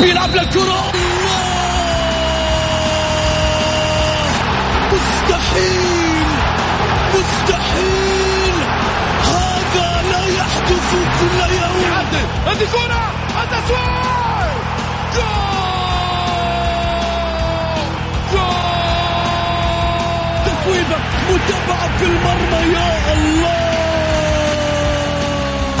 بيلعب للكرة. مستحيل! مستحيل! هذا لا يحدث كل يوم. هذه كرة! التسويق جول! جول! تسويبة متابعة في المرمى يا الله!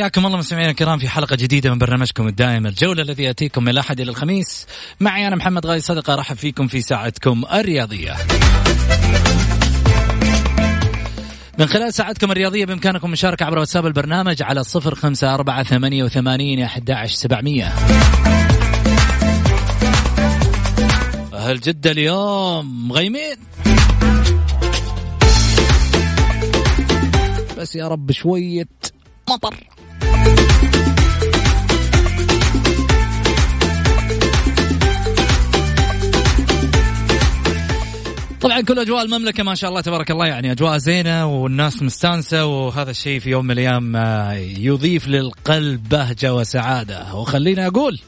حياكم الله مستمعينا الكرام في حلقة جديدة من برنامجكم الدائم. الجولة الذي يأتيكم من الأحد إلى الخميس. معي أنا محمد غالي صدقة أرحب فيكم في ساعتكم الرياضية. من خلال ساعتكم الرياضية بإمكانكم المشاركة عبر واتساب البرنامج على صفر خمسة أربعة ثمانية وثمانين أحد سبعمية. أهل جدة اليوم مغيمين. بس يا رب شوية مطر. طبعا كل أجواء المملكة ما شاء الله تبارك الله يعني أجواء زينة والناس مستانسة وهذا الشيء في يوم من الأيام آه، يضيف للقلب بهجة وسعادة. وخليني أقول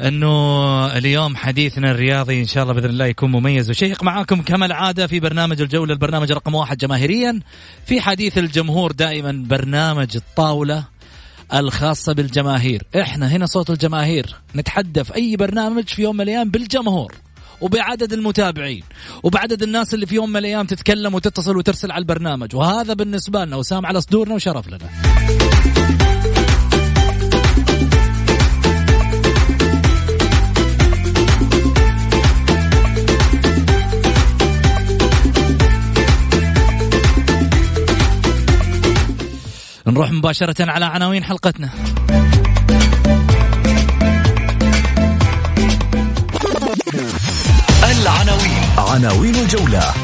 أنه اليوم حديثنا الرياضي إن شاء الله بإذن الله يكون مميز. وشيق معاكم كما العادة في برنامج الجولة. البرنامج رقم واحد جماهيريا. في حديث الجمهور دائما برنامج الطاولة الخاصة بالجماهير. إحنا هنا صوت الجماهير. نتحدى في أي برنامج في يوم من الأيام بالجمهور وبعدد المتابعين وبعدد الناس اللي في يوم من الأيام تتكلم وتتصل وترسل على البرنامج. وهذا بالنسبة لنا وسام على صدورنا وشرف لنا. نروح مباشرة على عناوين حلقتنا. العناوين. عناوين الجولة.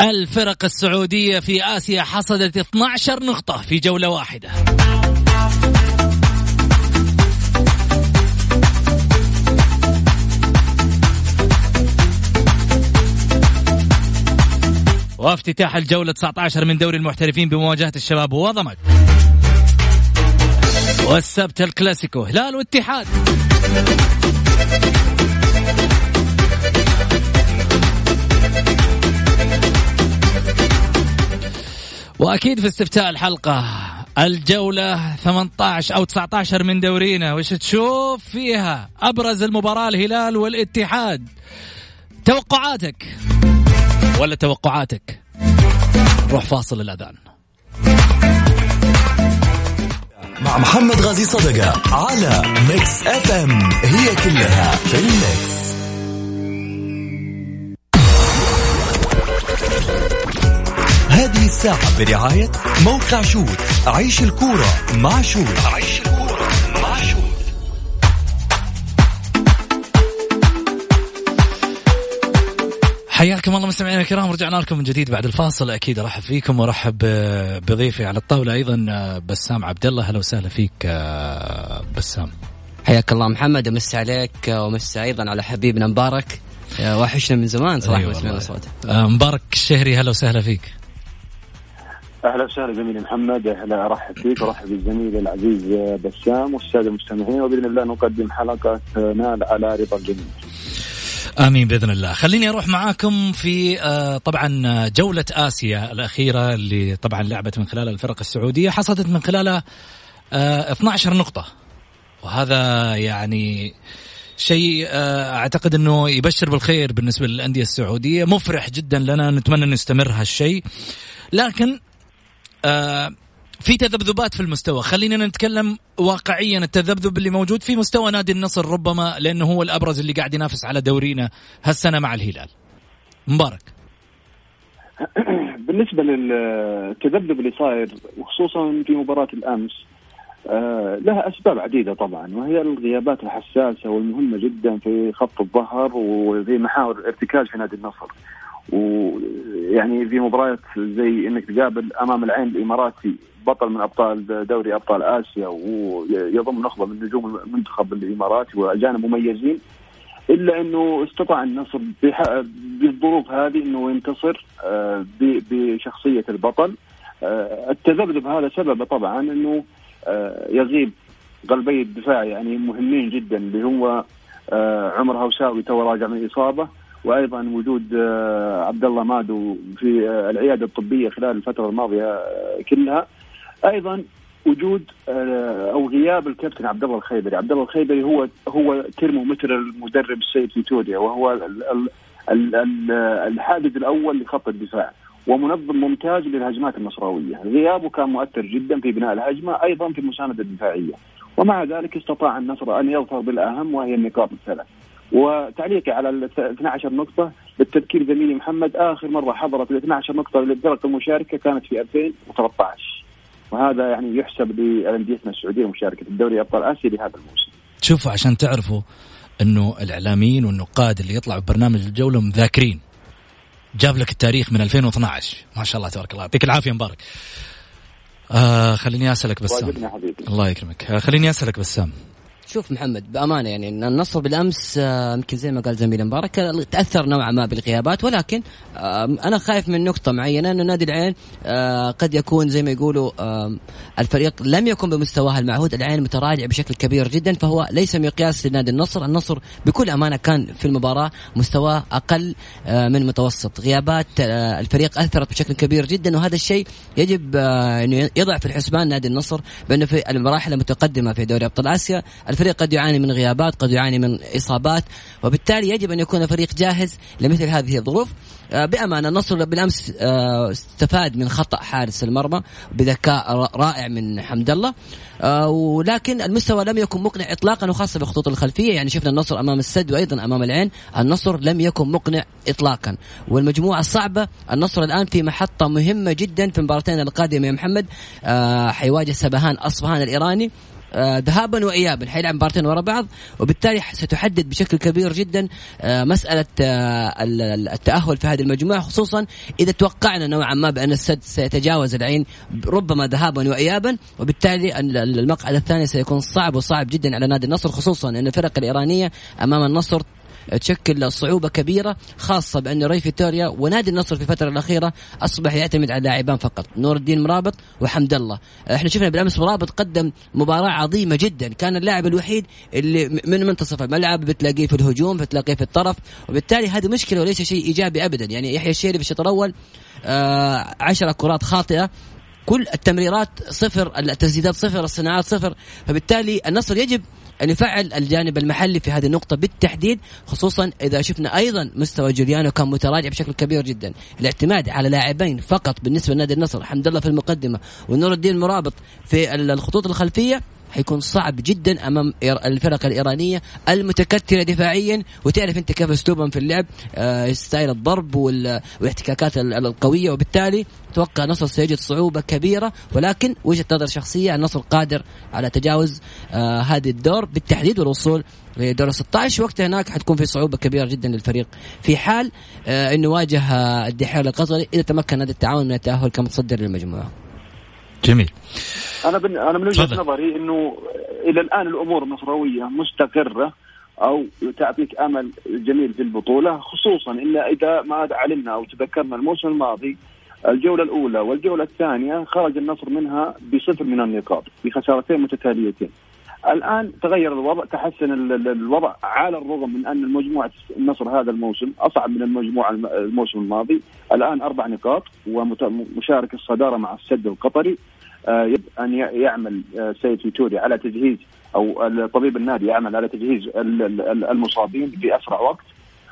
الفرق السعودية في آسيا حصدت 12 نقطة في جولة واحدة. وافتتاح الجولة 19 من دوري المحترفين بمواجهة الشباب وضمك. والسبت الكلاسيكو هلال واتحاد. وأكيد في استفتاء الحلقة الجولة 18 أو 19 من دورينا وش تشوف فيها؟ أبرز المباراة الهلال والاتحاد. توقعاتك. ولا توقعاتك؟ نروح فاصل الأذان. مع محمد غازي صدقة على Mix FM هي كلها in the mix. هذه الساعة برعاية موقع Shoot. عيش الكورة مع Shoot. عيش الكورة حياكم الله مستمعينا الكرام رجعنا لكم من جديد بعد الفاصل. أكيد أرحب فيكم وأرحب بضيفي على الطاولة أيضا بسام عبد الله. أهلا وسهلا فيك بسام. حياك الله محمد أمس عليك ومس أيضا على حبيبنا مبارك. وحشنا من زمان صراحة أيوة سمعنا. صوته. آه، مبارك الشهري أهلا وسهلا فيك. أهلا وسهلا زميلي محمد أهلا أرحب فيك وأرحب بالزميل العزيز بسام والسادة المستمعين. وبإذن الله نقدم حلقة نال على رضا الجميع. آمين بإذن الله. خليني أروح معاكم في آه، طبعا جولة آسيا الأخيرة اللي طبعا لعبت من خلال الفرق السعودية حصدت من خلالها 12 نقطة. وهذا يعني شيء آه، أعتقد إنه يبشر بالخير بالنسبة للأندية السعودية. مفرح جدا لنا نتمنى إنه يستمر هالشيء. لكن آه، في تذبذبات في المستوى. خلينا نتكلم واقعيا. التذبذب اللي موجود في مستوى نادي النصر ربما لأنه هو الأبرز اللي قاعد ينافس على دورينا هالسنة مع الهلال. مبارك. بالنسبة للتذبذب اللي صاير وخصوصا في مباراة الأمس لها أسباب عديدة طبعا وهي الغيابات الحساسة والمهمة جدا في خط الظهر وفي محاور الارتكاز في نادي النصر. ويعني في مباريات زي إنك تقابل أمام العين الإماراتي بطل من أبطال دوري أبطال آسيا ويضم نخبة من نجوم المنتخب الإماراتي وأجانب مميزين. إلا إنه استطاع النصر بالظروف هذه إنه ينتصر آه، بشخصية البطل. آه، التذبذب هذا سببه طبعا إنه آه، يغيب قلبي الدفاع يعني مهمين جدا اللي هو عمر هوساوي تو راجع من إصابة وأيضا وجود عبد الله مادو في العيادة الطبية خلال الفترة الماضية كلها. أيضا وجود أو غياب الكابتن عبد الله الخيبري، عبد الله الخيبري هو هو ترمومتر المدرب السيد فيتوريا وهو الحادث الأول لخط الدفاع. ومنظم ممتاز للهجمات النصراوية، غيابه كان مؤثر جدا في بناء الهجمة أيضا في المساندة الدفاعية، ومع ذلك استطاع النصر أن يظهر بالأهم وهي النقاط الثلاث. وتعليقي على ال 12 نقطة بالتذكير زميلي محمد آخر مرة حضرت ال 12 نقطة للفرق المشاركة كانت في 2013 وهذا يعني يحسب لانديتنا السعودية مشاركه الدوري أبطال آسيا لهذا الموسم. شوفوا عشان تعرفوا إنه الإعلاميين والنقاد اللي يطلعوا ببرنامج الجولة مذاكرين. جاب لك التاريخ من 2012 ما شاء الله تبارك الله. يعطيك العافية مبارك. آه خليني أسألك بسام. الله يكرمك. آه خليني أسألك بسام. شوف محمد بأمانة يعني النصر بالأمس آه، يمكن زي ما قال زميلي مبارك تأثر نوعا ما بالغيابات ولكن أنا خايف من نقطة معينة إنه نادي العين آه، قد يكون زي ما يقولوا الفريق لم يكن بمستواه المعهود العين متراجع بشكل كبير جدا فهو ليس مقياس لنادي النصر. النصر بكل أمانة كان في المباراة مستواه أقل آه، من متوسط. غيابات الفريق أثرت بشكل كبير جدا وهذا الشيء يجب إنه يضع في الحسبان نادي النصر بأنه في المراحل المتقدمة في دوري أبطال آسيا. الفريق قد يعاني من غيابات قد يعاني من إصابات وبالتالي يجب أن يكون الفريق جاهز لمثل هذه الظروف. آه، بأمانة النصر بالأمس آه، استفاد من خطأ حارس المرمى بذكاء رائع من حمد الله. آه، ولكن المستوى لم يكن مقنع اطلاقا وخاصة بالخطوط الخلفية. يعني شفنا النصر أمام السد وأيضا أمام العين. النصر لم يكن مقنع اطلاقا. والمجموعة الصعبه النصر الآن في محطة مهمة جدا في المباراتين القادمة يا محمد. حيواجه سبهان أصفهان الإيراني. آه، ذهابا وايابا حيلعب مباراتين ورا بعض وبالتالي ستحدد بشكل كبير جدا آه، مسألة آه، التأهل في هذه المجموعة خصوصا إذا توقعنا نوعا ما بأن السد سيتجاوز العين ربما ذهابا وايابا وبالتالي المقعد الثاني سيكون صعب وصعب جدا على نادي النصر خصوصا إن الفرق الإيرانية أمام النصر تشكل صعوبة كبيرة خاصة بأن ري فيتوريا ونادي النصر في الفترة الأخيرة أصبح يعتمد على لاعبان فقط. نور الدين مرابط وحمد الله. إحنا شفنا بالأمس مرابط قدم مباراة عظيمة جدا. كان اللاعب الوحيد اللي من منتصف الملعب بتلاقيه في الهجوم بتلاقيه في الطرف وبالتالي هذه مشكلة وليس شيء إيجابي ابدا. يعني يحيى الشيري في الشوط الأول آه عشرة كرات خاطئة. كل التمريرات صفر التسديدات صفر الصناعات صفر. فبالتالي النصر يجب أن يفعل الجانب المحلي في هذه النقطة بالتحديد خصوصا إذا شفنا أيضا مستوى جوليانو كان متراجع بشكل كبير جدا. الاعتماد على لاعبين فقط بالنسبة لنادي النصر حمد الله في المقدمة ونور الدين مرابط في الخطوط الخلفية حيكون صعب جدا أمام الفرق الإيرانية المتكتلة دفاعيا. وتعرف أنت كيف أسلوبهم في اللعب آه ستايل الضرب والاحتكاكات القوية. وبالتالي أتوقع النصر سيجد صعوبة كبيرة. ولكن وجهة نظر شخصية النصر قادر على تجاوز آه هذه الدور بالتحديد والوصول لدور 16 وقتها هناك حتكون في صعوبة كبيرة جدا للفريق. في حال آه إنه واجه الدحيل القطري إذا تمكن هذا التعاون من التأهل كمتصدر للمجموعة. جميل. أنا بن... أنا من وجهة نظري إنه إلى الآن الأمور النصراويه مستقرة أو تعطيك أمل جميل في البطولة خصوصا ان إذا ما علمنا أو تذكرنا الموسم الماضي الجولة الأولى والجولة الثانية خرج النصر منها بصفر من النقاط بخسارتين متتاليتين. الآن تغير الوضع تحسن الوضع على الرغم من أن مجموعه النصر هذا الموسم أصعب من المجموعة الموسم الماضي. الآن أربع نقاط ومشارك الصدارة مع السد القطري آه، أن يعمل آه، سيد فيتوري على تجهيز أو طبيب النادي يعمل على تجهيز المصابين في اسرع وقت.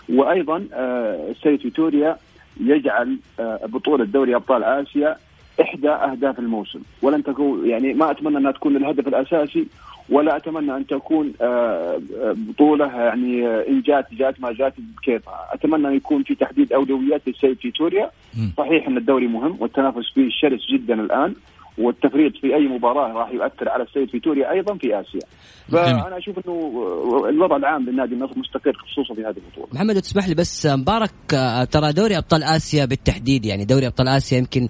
وأيضا آه، السيد فيتوريا يجعل بطولة دوري أبطال آسيا إحدى أهداف الموسم. ولن تكون يعني ما أتمنى أنها تكون الهدف الأساسي ولا أتمنى أن تكون آه، آه، بطولة يعني آه، إن جات جات ما جات بكيفها، أتمنى أن يكون في تحديد أولويات للسيد فيتوريا، صحيح أن الدوري مهم والتنافس فيه شرس جدا الآن. والتفريط في أي مباراة راح يؤثر على السيد فيتوريا أيضا في آسيا. فأنا أشوف إنه الوضع العام للنادي النصر مستقر خصوصا في هذه البطولة. محمد تسمح لي بس مبارك ترى دوري أبطال آسيا بالتحديد يعني دوري أبطال آسيا يمكن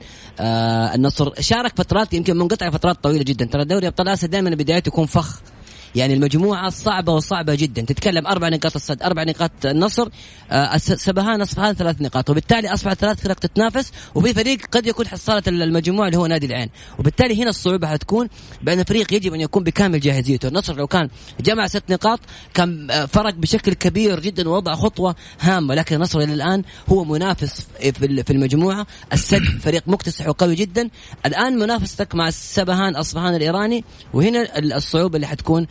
النصر شارك فترات يمكن منقطع فترات طويلة جدا ترى دوري أبطال آسيا دائما بدايته يكون فخ يعني المجموعة صعبة وصعبة جدا. تتكلم أربع نقاط الصد أربع نقاط النصر آه سبهان أصبحان ثلاث نقاط. وبالتالي أصبحت ثلاث فرق تتنافس وفي فريق قد يكون حصالة المجموعة اللي هو نادي العين. وبالتالي هنا الصعوبة حتكون بأن فريق يجب أن يكون بكامل جاهزيته. النصر لو كان جمع ست نقاط كان فرق بشكل كبير جدا ووضع خطوة هامة. لكن النصر إلى الآن هو منافس في المجموعة. السد فريق مكتسح وقوي جدا. الآن منافستك مع السبهان أصبحان الإيراني. وهنا الصعوبة اللي حتكون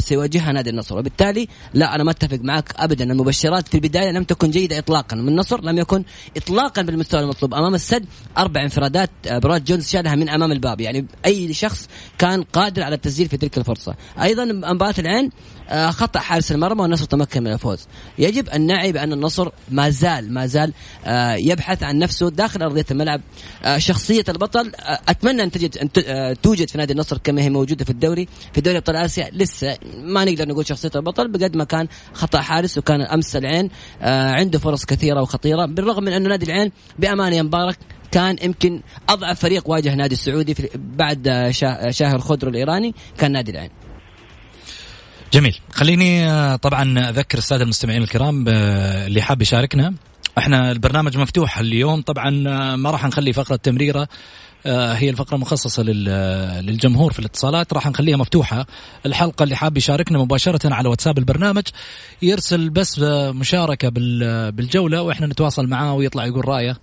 سيواجهها نادي النصر. وبالتالي لا أنا ما أتفق معك ابدا. المبشرات في البداية لم تكن جيدة اطلاقا. من النصر لم يكن اطلاقا بالمستوى المطلوب. أمام السد أربع انفرادات آه، براد جونز شالها من أمام الباب. يعني أي شخص كان قادر على التسجيل في تلك الفرصة. أيضا مباراة العين آه، خطأ حارس المرمى والنصر تمكن من الفوز. يجب أن نعي بأن النصر ما زال ما زال يبحث عن نفسه داخل أرضية الملعب. شخصية البطل أتمنى أن تجد أن توجد في نادي النصر كما هي موجودة في الدوري في دوري أبطال آسيا. لسه ما نقدر نقول شخصية البطل بقد ما كان خطأ حارس وكان أمس العين آه، عنده فرص كثيرة وخطيرة بالرغم من أنه نادي العين بأمانة يا مبارك كان يمكن أضعف فريق واجه نادي السعودي بعد شاهر خضر الإيراني كان نادي العين. جميل. خليني آه، طبعا أذكر السادة المستمعين الكرام اللي حاب يشاركنا. إحنا البرنامج مفتوح اليوم. طبعا آه، ما راح نخلي فقرة تمريرة آه، هي الفقرة المخصصة للجمهور في الاتصالات. راح نخليها مفتوحة. الحلقة اللي حاب يشاركنا مباشرة على واتساب البرنامج يرسل بس مشاركة بالجولة وإحنا نتواصل معاه ويطلع يقول رأيه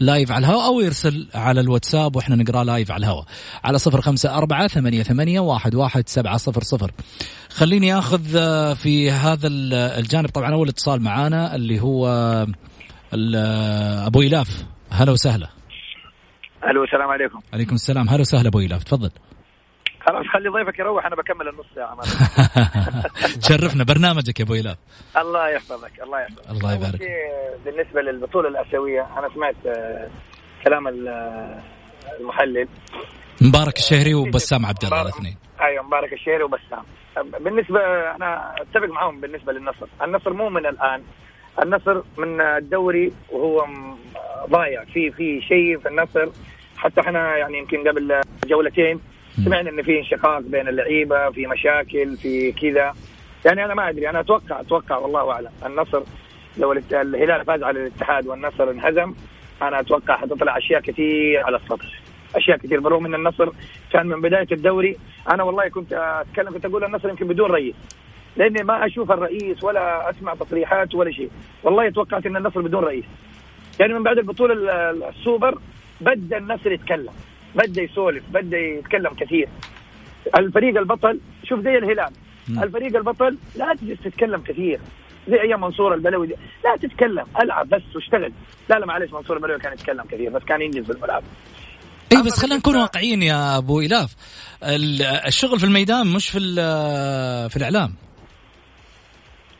live على الهواء أو يرسل على الواتساب وإحنا نقرأ live على الهواء. على صفر خمسة أربعة ثمانية, ثمانية واحد, واحد سبعة صفر صفر. خليني أخذ آه، في هذا الجانب. طبعا أول اتصال معانا اللي هو أبو إلاف. هلا وسهلا. ألو السلام عليكم. عليكم السلام. هلا وسهلا أبو إيلاف. تفضل. خلاص خلي ضيفك يروح أنا بكمل النص ساعة. شرفنا برنامجك يا أبو إيلاف. الله يحفظك الله يحفظك. الله يبارك. بالنسبة للبطولة الآسيوية أنا سمعت آه، كلام المحلل. مبارك الشهري وبسام عبد الله الاثنين. أيوه مبارك الشهري وبسام. بالنسبة أنا أتفق معهم بالنسبة للنصر. النصر مو من الآن. النصر من الدوري وهو ضايع. في في شيء في النصر. حتى إحنا يعني يمكن قبل جولتين سمعنا إن في انشقاق بين اللعيبة في مشاكل في كذا. يعني أنا ما أدري. أنا أتوقع أتوقع والله أعلم. النصر لو الهلال فاز على الاتحاد والنصر انهزم أنا أتوقع حتطلع أشياء كثير على السطح. أشياء كثير. بالرغم إن النصر كان من بداية الدوري أنا والله كنت أتكلم كنت أقول النصر يمكن بدون رئيس لأني ما أشوف الرئيس ولا أسمع تصريحات ولا شيء. والله توقعت إن النصر بدون رئيس. يعني من بعد البطولة السوبر بدأ النصر يتكلم. بدأ يسولف بدأ يتكلم كثير. الفريق البطل شوف زي الهلال. الفريق البطل لا تجلس تتكلم كثير. زي أيام منصور البلوي. دي. لا تتكلم ألعب بس واشتغل. لا لا معلش منصور البلوي كان يتكلم كثير بس كان ينجز بالملعب اي بس خلينا نكون واقعيين يا أبو إلاف. الشغل في الميدان مش في في الإعلام.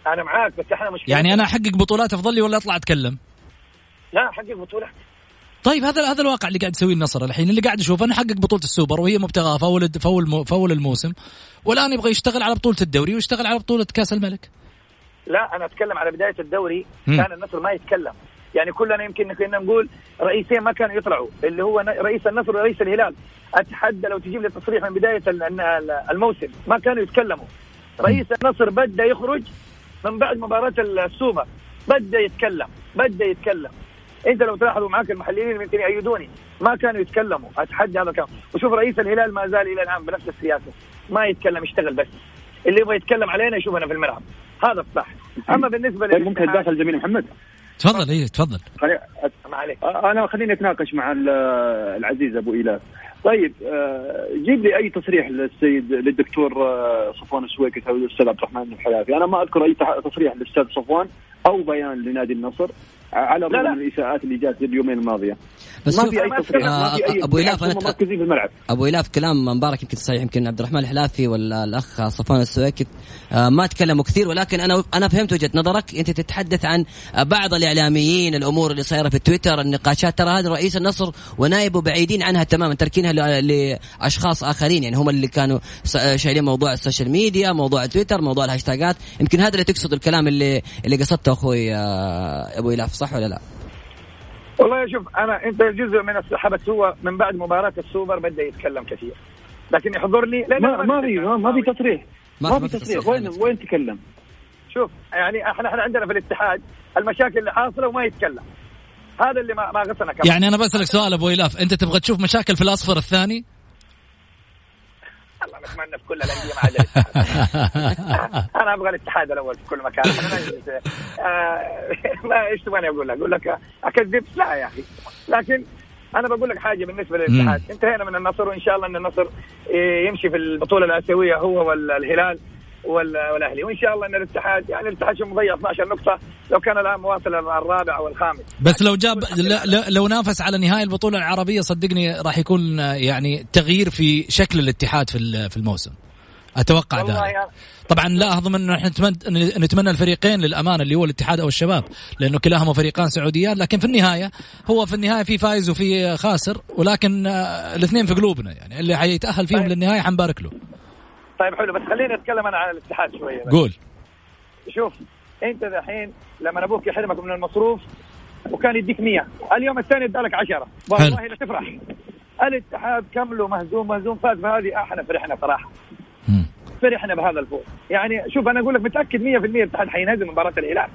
أنا معاك بس إحنا مشكلة يعني أنا أحقق بطولات أفضل لي ولا أطلع أتكلم؟ لا احقق بطولات طيب هذا هذا الواقع اللي قاعد يسويه النصر الحين اللي قاعد اشوفه انه حقق بطولة السوبر وهي مبتغاة فول فول فول الموسم والآن يبغى يشتغل على بطولة الدوري ويشتغل على بطولة كأس الملك. لا أنا أتكلم على بداية الدوري م. كان النصر ما يتكلم. يعني كلنا يمكن كنا نقول رئيسين ما كانوا يطلعوا اللي هو رئيس النصر ورئيس الهلال. أتحدى لو تجيب لي تصريح من بداية الموسم ما كانوا يتكلموا. رئيس النصر بدأ يخرج من بعد مباراة السوبر. بدأ يتكلم بدأ يتكلم. انت لو تلاحظوا معك المحللين يمكن يأيدوني. ما كانوا يتكلموا أتحدى هذا الكلام. وشوف رئيس الهلال ما زال إلى الآن بنفس السياسة. ما يتكلم يشتغل بس. اللي يبغى يتكلم علينا يشوفنا في الملعب. هذا الصح. أما بالنسبة طيب ممكن اتداخل زميلي محمد؟ تفضل اي تفضل. خلي- ما عليك أنا خليني أتناقش مع ال- العزيز أبو ايلاف طيب آه، جيب لي أي تصريح للسيد للدكتور آه، صفوان السويكت أو الاستاذ عبد الرحمن الحلافي أنا ما أذكر أي تصريح للأستاذ صفوان أو بيان لنادي النصر. على الرغم. من الاساءات اللي جات اليومين الماضية. بس ما في أي تصريح. ما في أي بالعكس أنا هم مركزين في الملعب. أبو إلاف كلام مبارك يمكن صحيح يمكن عبد الرحمن الحلافي ولا الاخ صفوان السويكت آه، ما تكلموا كثير ولكن أنا أنا فهمت وجهة نظرك. أنت تتحدث عن بعض الإعلاميين الأمور اللي صايرة في تويتر النقاشات. ترى هذا رئيس النصر ونائبه بعيدين عنها تماما تركينها لأشخاص آخرين. يعني هم اللي كانوا آه، شايلين موضوع ال social media موضوع تويتر موضوع الهاشتاجات. يمكن هذا اللي تقصد الكلام اللي اللي قصدته أخوي آه، أبو إلاف صح ولا لا؟ والله شوف أنا أنت جزء من السحابة هو من بعد مباراة السوبر بدا يتكلم كثير. لكن يحضرني لا ما ما في ما في تصريح. ما في تصريح. وين وين تكلم؟ شوف يعني إحنا إحنا عندنا في الاتحاد المشاكل اللي حاصلة وما يتكلم. هذا اللي ما ما غصنا كمان. يعني أنا بسألك سؤال أبو إلاف. أنت تبغى تشوف مشاكل في الأصفر الثاني؟ الله نتمنى في كل الأندية ما عدا الاتحاد. أنا أبغى الاتحاد الأول في كل مكان. آه، ما إيش تبغاني أقول لك؟ أقول لك أكذب؟ لا يا أخي. لكن أنا بقول لك حاجة بالنسبة للاتحاد. انتهينا من النصر وإن شاء الله إن النصر إيه، يمشي في البطولة الآسيوية هو والهلال وال- والأهلي. وإن شاء الله إن الاتحاد يعني الاتحاد شو مضيع 12 نقطة لو كان الآن مواصل الرابع أو الخامس بس لو جاب لو نافس على نهائي البطولة العربية صدقني راح يكون يعني تغيير في شكل الاتحاد في في الموسم. أتوقع ذلك. يا- طبعا لا أظن إنه إحنا نتمنى نتمنى الفريقين للأمانة اللي هو الاتحاد أو الشباب لأنه كلاهما فريقان سعوديان لكن في النهاية هو في النهاية في فايز وفي خاسر ولكن آه، الاثنين في قلوبنا يعني اللي حيتأهل فيهم طيب. للنهاية حنبارك له. طيب حلو بس خليني أتكلم أنا عن الاتحاد شوية بس. قول. شوف أنت دحين لما أبوك يحرمك من المصروف وكان يديك 100 اليوم الثاني ادالك 10 والله لا تفرح. الاتحاد كمله مهزوم مهزوم فاز فهذه إحنا فرحنا صراحة. فرحنا بهذا الفوز. يعني شوف أنا أقول لك متأكد 100% الاتحاد حينهزم مباراة الهلال.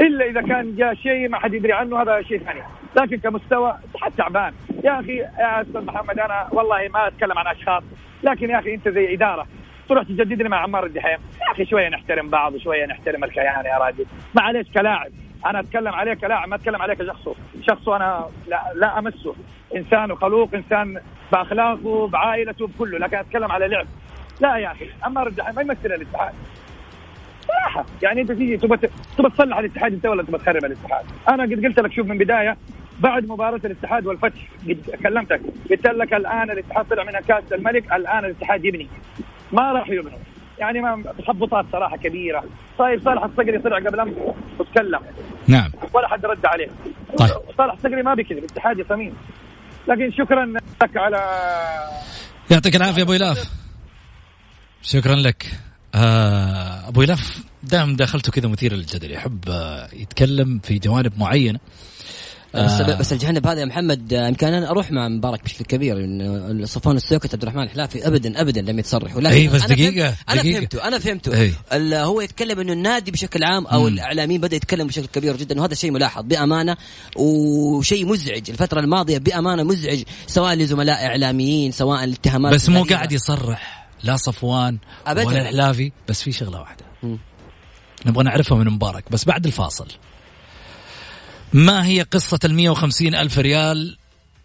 إلا إذا كان جاء شيء ما حد يدري عنه هذا شيء ثاني. لكن كمستوى الاتحاد تعبان. يا أخي يا أستاذ محمد أنا والله ما أتكلم عن أشخاص لكن يا أخي أنت زي إدارة تروح تجدد لي مع عمار الدحيم. يا أخي شوية نحترم بعض وشويه نحترم الكيان يا راجل. معلش كلاعب أنا أتكلم عليه كلاعب ما أتكلم عليه كشخصه شخصه أنا لا, لا أمسه. إنسان خلوق إنسان بأخلاقه بعائلته بكله لكن أتكلم على لعب. لا يا أخي عمار الدحيم ما يمثل الاتحاد. صراحة يعني أنت تيجي تبغى تبغى تصلح الاتحاد أنت ولا تبغى تخرب الاتحاد. أنا قد قلت لك شوف من بداية بعد مباراة الاتحاد والفتح قد كلمتك. قلت لك الآن الاتحاد طلع من كأس الملك الآن الاتحاد يبني. ما راح يبنوا يعني ما تخبطات صراحة كبيرة. طيب صالح الصقري طلع قبل أمس وتكلم. نعم. ولا حد رد عليه. طيب. صالح الصقري ما بيكذب الاتحاد صميم لكن شكرا لك على يعطيك العافية أبو إلاف. شكرا لك. آه أبو إلاف دائما داخلته كذا مثير للجدل يحب آه يتكلم في جوانب معينة. بس آه. بس الجانب هذا يا محمد آه، يمكن أنا أروح مع مبارك بشكل كبير إن صفوان السوكت عبد الرحمن الحلافي ابدا ابدا لم يتصرحوا لكن إيه، بس أنا دقيقة، فهمت أنا دقيقة. فهمته أنا فهمته. ال- هو يتكلم إنه النادي بشكل عام أو. الإعلاميين بدا يتكلم بشكل كبير جدا وهذا شيء ملاحظ بأمانة وشيء مزعج الفترة الماضية بأمانة مزعج سواء لزملاء إعلاميين سواء الاتهامات بس مو. قاعد يصرح لا صفوان أبداً. ولا الحلافي بس في شغلة واحدة. نبغى نعرفها من مبارك بس بعد الفاصل ما هي قصة ال 150 ألف ريال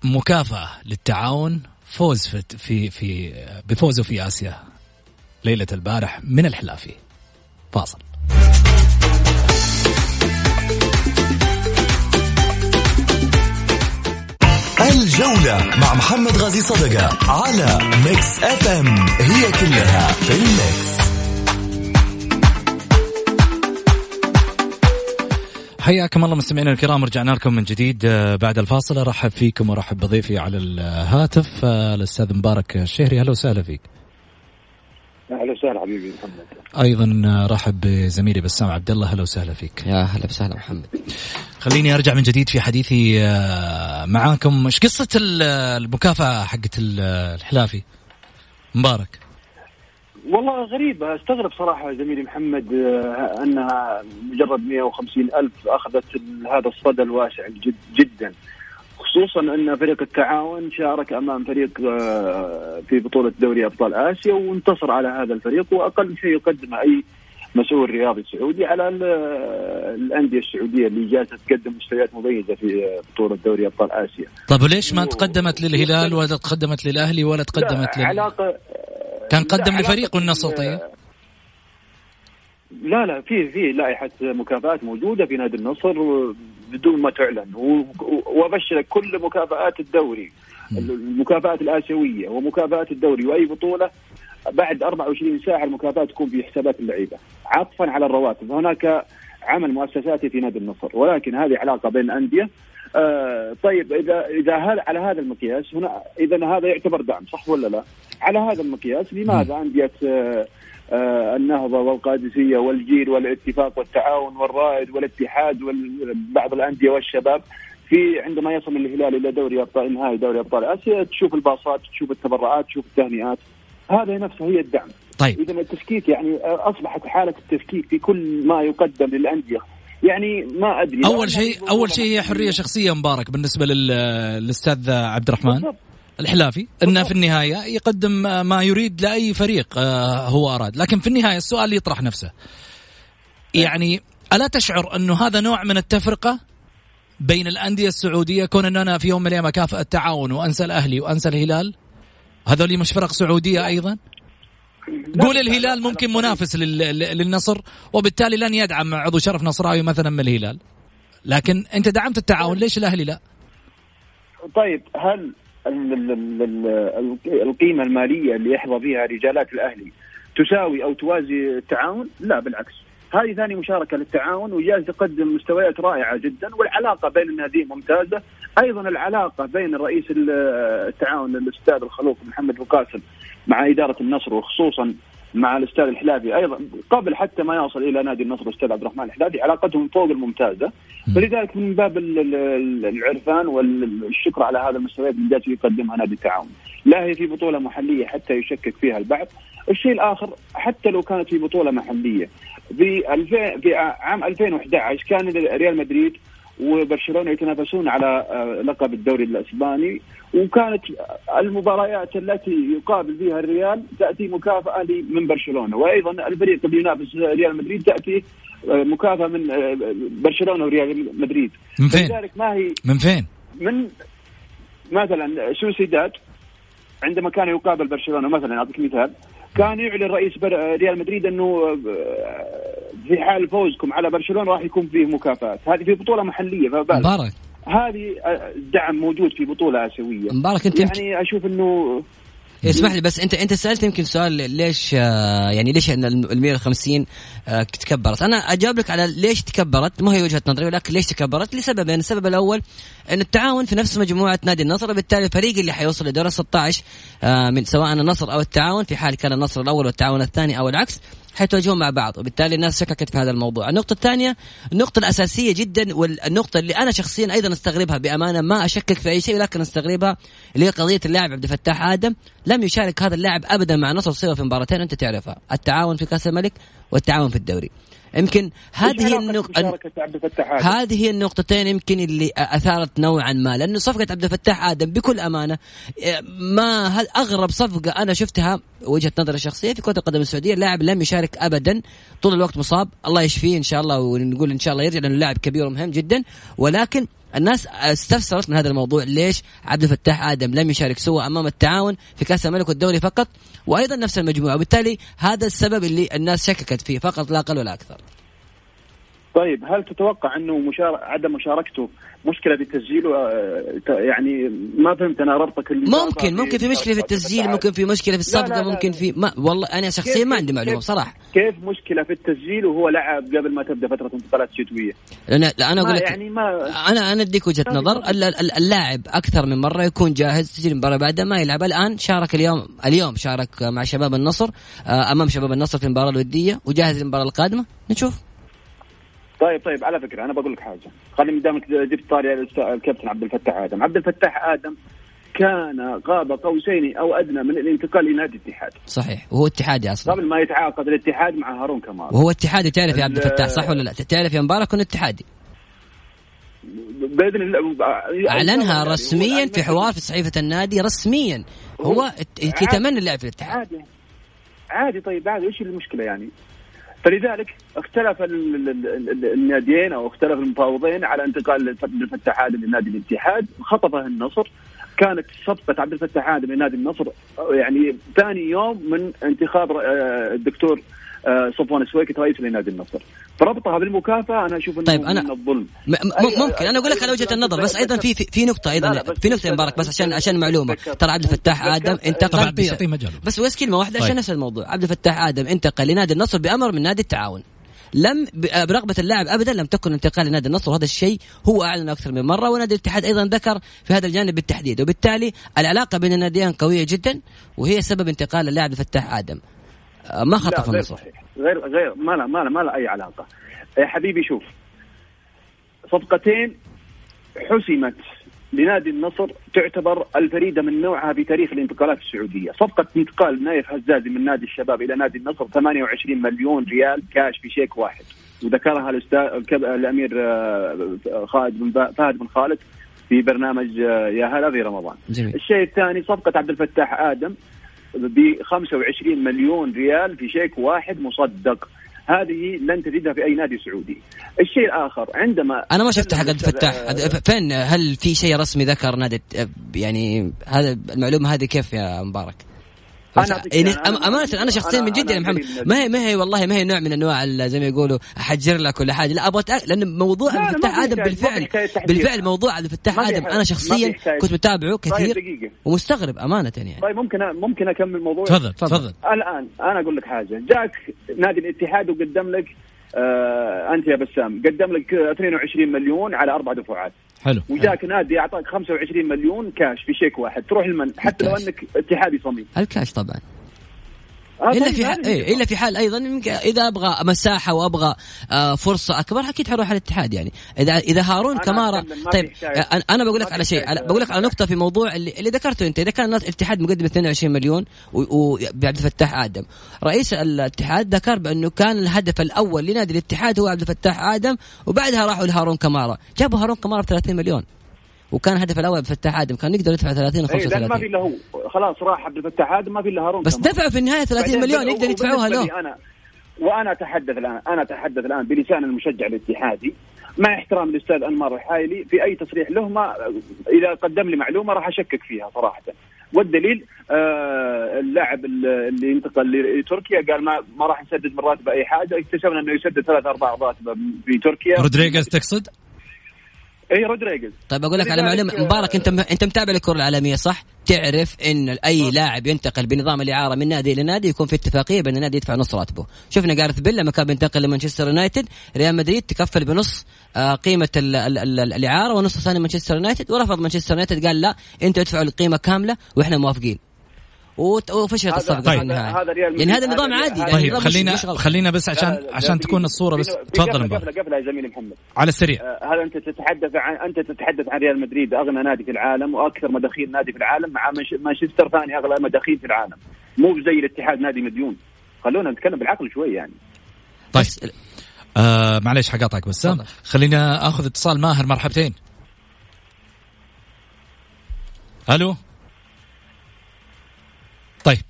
مكافأة للتعاون فوز في في, في بفوزه في آسيا ليلة البارح من الحلافي؟ فاصل. الجولة مع محمد غازي صدقة على Mix FM. هي كلها في الميكس. حياكم الله مستمعينا الكرام رجعنا لكم من جديد آه، بعد الفاصل. أرحب فيكم وأرحب بضيفي على الهاتف آه، الأستاذ مبارك الشهري. أهلا وسهلا فيك. أهلا وسهلا حبيبي محمد. أيضا آه، رحب بزميلي بسام عبد الله. أهلا وسهلا فيك. يا هلا وسهلا محمد. خليني أرجع من جديد في حديثي معاكم. إيش قصة ال- المكافأة حقت ال- الحلافي؟ مبارك. والله غريبة استغرب صراحة زميلي محمد آه، أنها مجرد 150 ألف أخذت هذا الصدى الواسع جد جدا خصوصا أن فريق التعاون شارك أمام فريق آه، في بطولة دوري أبطال آسيا وانتصر على هذا الفريق وأقل شيء يقدمه أي مسؤول رياضي سعودي على الأندية السعودية اللي جالسة تقدم مستويات مميزة في بطولة دوري أبطال آسيا. طيب وليش ما تقدمت للهلال ولا تقدمت للأهلي ولا تقدمت لل... علاقه كان قدم لفريق والنصر طيب؟ لا لا في في لائحة مكافآت موجودة في نادي النصر بدون ما تعلن وابشرك كل مكافآت الدوري المكافآت الآسيوية ومكافآت الدوري وأي بطولة بعد 24 ساعة المكافاه تكون في حسابات اللعيبة. عطفا على الرواتب. هناك عمل مؤسساتي في نادي النصر ولكن هذه علاقة بين الأندية آه طيب إذا إذا هذا على هذا المقياس هنا اذا هذا يعتبر دعم صح ولا لا؟ على هذا المقياس لماذا انديه آه آه النهضة والقادسية والجيل والاتفاق والتعاون والرائد والاتحاد وبعض الأندية والشباب في عندما يصل الهلال إلى دوري أبطال نهائي دوري أبطال آسيا تشوف الباصات تشوف التبرعات تشوف التهنئات. هذا نفسه هي الدعم. طيب. اذا التشكيك يعني أصبحت حالة التشكيك في كل ما يقدم للأندية. يعني ما أدري. أول شيء أول شيء هي حرية شخصية مبارك بالنسبة للأستاذ عبد الرحمن. بالضبط. الحلافي. إنه في النهاية يقدم ما يريد لأي فريق آه، هو أراد. لكن في النهاية السؤال يطرح نفسه. يعني ألا تشعر أنه هذا نوع من التفرقة بين الأندية السعودية؟ كون إن أنا في يوم من الأيام أكافئ التعاون وأنسى الأهلي وأنسى الهلال. هذول مش فرق سعودية أيضا؟ قول الهلال ممكن منافس للنصر وبالتالي لن يدعم عضو شرف نصراوي مثلا من الهلال. لكن أنت دعمت التعاون ليش الأهلي لا؟ طيب هل القيمة المالية اللي يحظى فيها رجالات الأهلي تساوي أو توازي التعاون؟ لا بالعكس. هذه ثاني مشاركة للتعاون وجالس تقدم مستويات رائعة جدا والعلاقة بين الناديين ممتازة. أيضا العلاقة بين رئيس التعاون الأستاذ الخلوق محمد القاسم مع إدارة النصر وخصوصا مع الأستاذ الحلافي أيضا قبل حتى ما يوصل إلى نادي النصر الأستاذ عبد الرحمن الحلافي علاقتهم فوق الممتازة. فلذلك من باب العرفان والشكر على هذا المستويات اللي يقدمها نادي التعاون. لا هي في بطولة محلية حتى يشكك فيها البعض. الشيء الآخر حتى لو كانت في بطولة محلية في 2000 في عام 2011 كان ريال مدريد وبرشلونة يتنافسون على آه، لقب الدوري الإسباني وكانت المباريات التي يقابل فيها الريال تأتي مكافأة من برشلونة وأيضا الفريق اللي ينافس ريال مدريد تأتي آه، مكافأة من آه، برشلونة وريال مدريد من فين؟ ما هي من فين؟ من مثلا سوسيداد عندما كان يقابل برشلونة مثلا أعطيك مثال كان يعلن رئيس ريال مدريد أنه آه، في حال فوزكم على برشلونة راح يكون فيه مكافآت. هذه في بطولة محلية مبارك. هذه آه، دعم موجود في بطولة آسيوية. مبارك أنت يعني أشوف أنه اسمح لي بس انت أنت سألت يمكن سؤال ليش آه، يعني ليش ال 150 تكبرت؟ أنا أجاوب لك على ليش تكبرت ما هي وجهة نظري ولكن ليش تكبرت؟ لسببين، السبب الأول إن التعاون في نفس مجموعة نادي النصر وبالتالي الفريق اللي حيوصل لدور 16 آه، من سواء النصر أو التعاون في حال كان النصر الأول والتعاون الثاني أو العكس حيتواجهون مع بعض وبالتالي الناس شككت في هذا الموضوع. النقطة الثانية النقطة الأساسية جدا والنقطة اللي أنا شخصيا أيضا أستغربها بأمانة ما أشكك في أي شيء ولكن أستغربها اللي هي قضية اللاعب عبد الفتاح آدم. لم يشارك هذا اللاعب أبدا مع نصر سوى في مباراتين أنت تعرفها. التعاون في كأس الملك والتعاون في الدوري. يمكن هذه النقطة هذه هي النقطتين يمكن اللي أثارت نوعا ما. لأنه صفقة عبد الفتاح آدم بكل أمانة ما هل أغرب صفقة أنا شفتها وجهة نظري الشخصية في كرة القدم السعودية لاعب لم يشارك ابدا طول الوقت مصاب. الله يشفيه إن شاء الله ونقول إن شاء الله يرجع لأنه لاعب كبير ومهم جدا. ولكن الناس استفسرت من هذا الموضوع. ليش عبد الفتاح آدم لم يشارك سوى أمام التعاون في كأس الملك والدوري فقط وأيضا نفس المجموعة؟ وبالتالي هذا السبب اللي الناس شككت فيه فقط لا أقل ولا أكثر. طيب هل تتوقع أنه مشار... عدم مشاركته مشكلة في التسجيل يعني ما فهمت أنا ربطك ممكن ممكن في مشكلة في التسجيل ممكن في مشكلة في الصفقة لا لا. لا ممكن في ما والله أنا شخصيا ما عندي معلومة بصراحة. كيف مشكلة في التسجيل وهو لعب قبل ما تبدأ فترة انتقالات شتويه لا, لا أنا أقول لك يعني ما أنا أنا أديك وجهة نظر. اللاعب أكثر من مرة يكون جاهز تجي المباراه بعدها ما يلعب. الآن شارك اليوم اليوم شارك مع شباب النصر آه، أمام شباب النصر في المباراة الودية وجاهز للمباراة القادمة. نشوف. طيب طيب على فكرة أنا بقول لك حاجة. خليني دامك جبت طاري الكابتن عبد الفتاح آدم. عبد الفتاح آدم كان قاب قوسين أو أدنى من الانتقال لنادي الاتحاد. صحيح. وهو اتحادي أصلا. قبل ما يتعاقد الاتحاد مع هارون كمال. وهو اتحادي تعرف يا عبد ال- الفتاح صح ولا لا؟ تعرف يا مبارك إنه اتحادي. بإذن الله أعلنها هو رسميا في حوار في صحيفة النادي رسميا. هو. يتمنى اللعب في الاتحاد. عادي عادي. طيب عادي إيش المشكلة يعني؟ فلذلك اختلف ال- ال- ال- ال- الناديين أو اختلف المفاوضين على انتقال عبد الفتاح آدم لنادي الاتحاد. خطفه النصر. كانت صفقة عبد الفتاح آدم لنادي النصر يعني ثاني يوم من انتخاب آه، الدكتور آه، صفوان السويكت رئيس لنادي النصر. فربطها بالمكافأة أنا أشوف إنه طيب، أنا- من الظلم. م- م- أي- ممكن. أنا أقول لك على وجهة النظر بس أيضا في في, في نقطة أيضا. في نقطة يا مبارك بس عشان عشان معلومة. ترى عبد الفتاح آدم انتقل اعطيه بس- اعطيه مجال بس كلمة واحدة عشان طيب. نفس الموضوع. عبد الفتاح آدم انتقل لنادي النصر بأمر من نادي التعاون. لم ب- برغبة اللاعب ابدا لم تكن انتقال لنادي النصر وهذا الشيء هو أعلن أكثر من مرة ونادي الاتحاد أيضا ذكر في هذا الجانب بالتحديد. وبالتالي العلاقة بين الناديين قوية جدا وهي سبب انتقال اللاعب الفتاح آدم. آه، ما خطف النصر. صحيح. غير غير ما لا ما لا ما لا أي علاقة. يا حبيبي شوف. صفقتين حسمت لنادي النصر تعتبر الفريدة من نوعها في تاريخ الانتقالات السعودية، صفقة انتقال نايف هزازي من نادي الشباب إلى نادي النصر 28 مليون ريال كاش في شيك واحد، وذكرها الاستاذ الأمير آه، خالد بن فهد بن خالد في برنامج آه، يا هلا في رمضان. جميل. الشيء الثاني صفقة عبد الفتاح آدم. ب 25 مليون ريال في شيك واحد مصدق. هذه لن تجدها في أي نادي سعودي. الشيء الآخر عندما أنا ما شفت حق عبد الفتاح آه، فين هل في شيء رسمي ذكر نادي يعني هذا المعلومة هذه كيف يا مبارك؟ يعني يعني أمانة أنا شخصيا أنا- من جد يا أنا محمد ما هي ما هي والله ما هي نوع من أنواع ال- زي ما يقولوا أحجر لك ولا حاجة. لا أبغى أتأكد لأن موضوع لا، عبد لا، الفتاح آدم بالفعل. بالفعل موضوع عبد الفتاح آدم. أنا شخصيا. كنت متابعه طيب كثير ومستغرب أمانة يعني. طيب ممكن ممكن أكمل الموضوع تفضل. تفضل. الآن أنا أقول لك حاجة. جاك نادي الاتحاد وقدم لك آه أنت يا بسام. قدم لك 22 مليون على أربع دفعات. حلو وجاك نادي اعطاك 25 مليون كاش في شيك واحد. تروح لمن حتى لو. أنك اتحادي صميم. الكاش طبعا. إلا طيب في حال إيه إلا في حال أيضا يمكن إذا أبغى مساحة وأبغى آه فرصة أكبر أكيد حروح على الاتحاد يعني. إذا إذا هارون كمارا طيب. آه، أنا بقول لك على شيء بقول لك على نقطة في موضوع اللي, اللي ذكرته أنت. إذا كان الاتحاد مقدم 22 مليون وعبد الفتاح آدم. رئيس الاتحاد ذكر بأنه كان الهدف الأول لنادي الاتحاد هو عبد الفتاح آدم وبعدها راحوا لهارون كمارا. جابوا هارون كمارا ب 30 مليون. وكان الهدف الأول عبد الفتاح آدم كان يقدر يدفع 30 و اي لأن ما 35 في الا هو خلاص راح عبد الفتاح هذا ما في إلا هارون بس. دفعوا في النهاية 30 بعدين مليون يقدر يدفعوها له أنا وأنا أتحدث الآن أنا أتحدث الآن بلسان المشجع الاتحادي مع احترام الأستاذ أنمار الحايلي في أي تصريح له ما إذا قدم لي معلومة راح أشكك فيها صراحة والدليل آه اللاعب اللي انتقل لتركيا قال ما ما راح نسدد من راتبه أي حاجة اكتشفنا إنه يسدد ثلاث أرباع راتبه في تركيا رودريغيز تقصد؟ اي رودريغيز طيب أقول لك على معلومة. مبارك أنت أنت متابع الكره العالمية صح؟ تعرف إن أي لاعب ينتقل بنظام الإعارة من نادي إلى نادي يكون في اتفاقية بين النادي يدفع نص راتبه، شفنا جارث بيل لما كان بينتقل لمانشستر يونايتد، ريال مدريد تكفل بنص آه، قيمة ال ال ال ال الإعارة ونص الثاني مانشستر يونايتد. ورفض مانشستر يونايتد قال لا أنتوا ادفعوا القيمة كاملة وإحنا موافقين. وت- وفشلت هذا- الصفقة طيب. في النهايه. هذا ريال يعني. هذا نظام هذا- عادي هذا- يعني طيب مش- خلينا. خلينا بس عشان لا، لا، عشان تكون الصورة بس. تفضل قفله قفله يا زميلي محمد. على السريع. آه، هل أنت تتحدث عن أنت تتحدث عن ريال مدريد أغنى نادي في العالم وأكثر مداخيل نادي في العالم مع مانش- مانشستر ثاني أغلى مداخيل في العالم. مو زي الاتحاد نادي مديون. خلونا نتكلم بالعقل شوي يعني. طيب. بس- آه معليش حقاطعك بسام تفضل. خلينا آخذ اتصال ماهر مرحبتين. ألو؟ طيب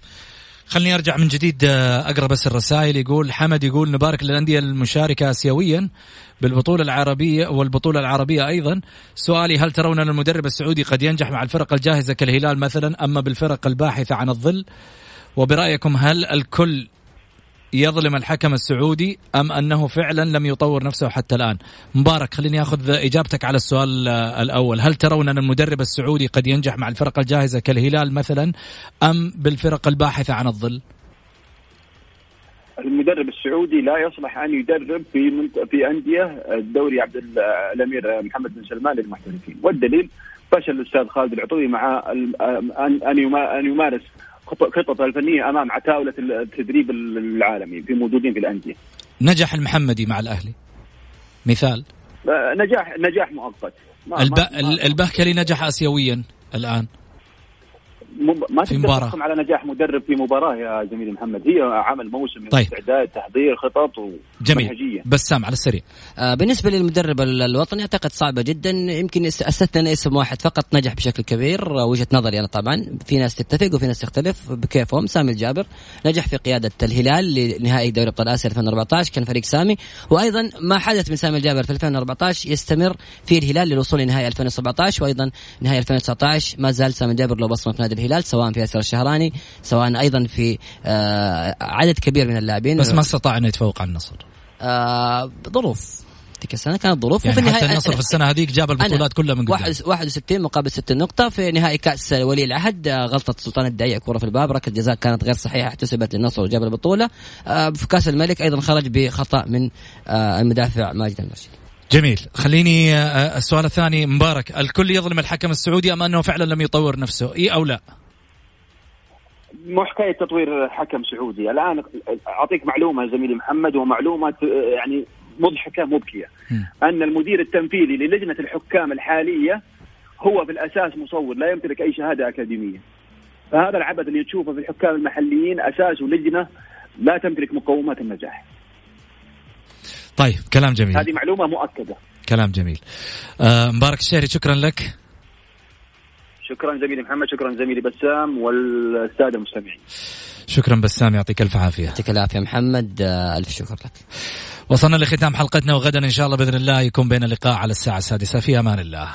خليني أرجع من جديد آه، أقرأ بس الرسائل. يقول حمد يقول نبارك للأندية المشاركة اسيويا بالبطولة العربية والبطولة العربية أيضا. سؤالي هل ترون أن المدرب السعودي قد ينجح مع الفرق الجاهزة كالهلال مثلا أما بالفرق الباحثة عن الظل؟ وبرأيكم هل الكل يظلم الحكم السعودي أم أنه فعلا لم يطور نفسه حتى الآن؟ مبارك خليني آخذ إجابتك على السؤال آه، الأول، هل ترون أن المدرب السعودي قد ينجح مع الفرق الجاهزة كالهلال مثلا أم بالفرق الباحثة عن الظل؟ المدرب السعودي لا يصلح أن يدرب في منت... في أندية الدوري عبد ال- الأمير محمد بن سلمان للمحترفين والدليل فشل الأستاذ خالد العطوي مع ان أن يما- أن يمارس خططه الفنية أمام عتاولة التدريب العالمي في موجودين في الأندية. نجح المحمدي مع الأهلي. مثال. آه، نجاح نجاح مؤقت. الب... البهكلي نجح اسيويا الآن. ما في تقدر مباراة. تحكم على نجاح مدرب في مباراة يا زميلي محمد. هي عمل موسم من طيب. استعداد تحضير خطط جميل. ومنهجيه بسام على السريع. آه، بالنسبة للمدرب ال- الوطني أعتقد صعبة جدا. يمكن است- استثنى اسم واحد فقط نجح بشكل كبير. آه، وجهة نظري أنا طبعا. في ناس تتفق وفي ناس تختلف. بكيفهم سامي الجابر نجح في قيادة الهلال لنهائي دوري ابطال آسيا 2014 كان فريق سامي. وأيضا ما حدث من سامي الجابر في 2014 يستمر في الهلال للوصول لنهائي 2017 وأيضا نهائي 2019 ما زال سامي الجابر له بصمة في نادي الهلال سواء في ياسر الشهراني سواء أيضا في آه، عدد كبير من اللاعبين. بس ما استطاع إنه يتفوق على النصر. آه ظروف. تلك السنة كانت ظروف يعني وفي حتى النصر في السنة هذيك جاب البطولات كلها من قدام واحد- 61 مقابل 60 نقطة في نهائي كأس ولي العهد. آه، غلطة سلطان الدعيع كرة في الباب. ركلة جزاء كانت غير صحيحة احتسبت للنصر وجاب البطولة. آه، في كأس الملك أيضا خرج بخطأ من المدافع ماجد المرشد. جميل. خليني آه، السؤال الثاني مبارك الكل يظلم الحكم السعودي أم أنه فعلا لم يطور نفسه؟ إي أو لا؟ مو حكاية تطوير حكم سعودي. الآن أعطيك معلومة زميلي محمد ومعلومة آه، يعني مضحكة مبكيه. أن المدير التنفيذي للجنة الحكام الحالية هو في الأساس مصور لا يمتلك أي شهادة أكاديمية. فهذا العبث اللي تشوفه في الحكام المحليين أساسه لجنة لا تمتلك مقومات النجاح. طيب كلام جميل. هذه معلومة مؤكدة. كلام جميل. آه مبارك الشهري شكرا لك. شكرا زميلي محمد شكرا زميلي بسام والسادة المستمعين. شكرا بسام يعطيك ألف عافية. يعطيك العافية محمد. آه، ألف شكر لك. وصلنا لختام حلقتنا وغدا إن شاء الله بإذن الله يكون بين اللقاء على الساعة السادسة. في أمان الله.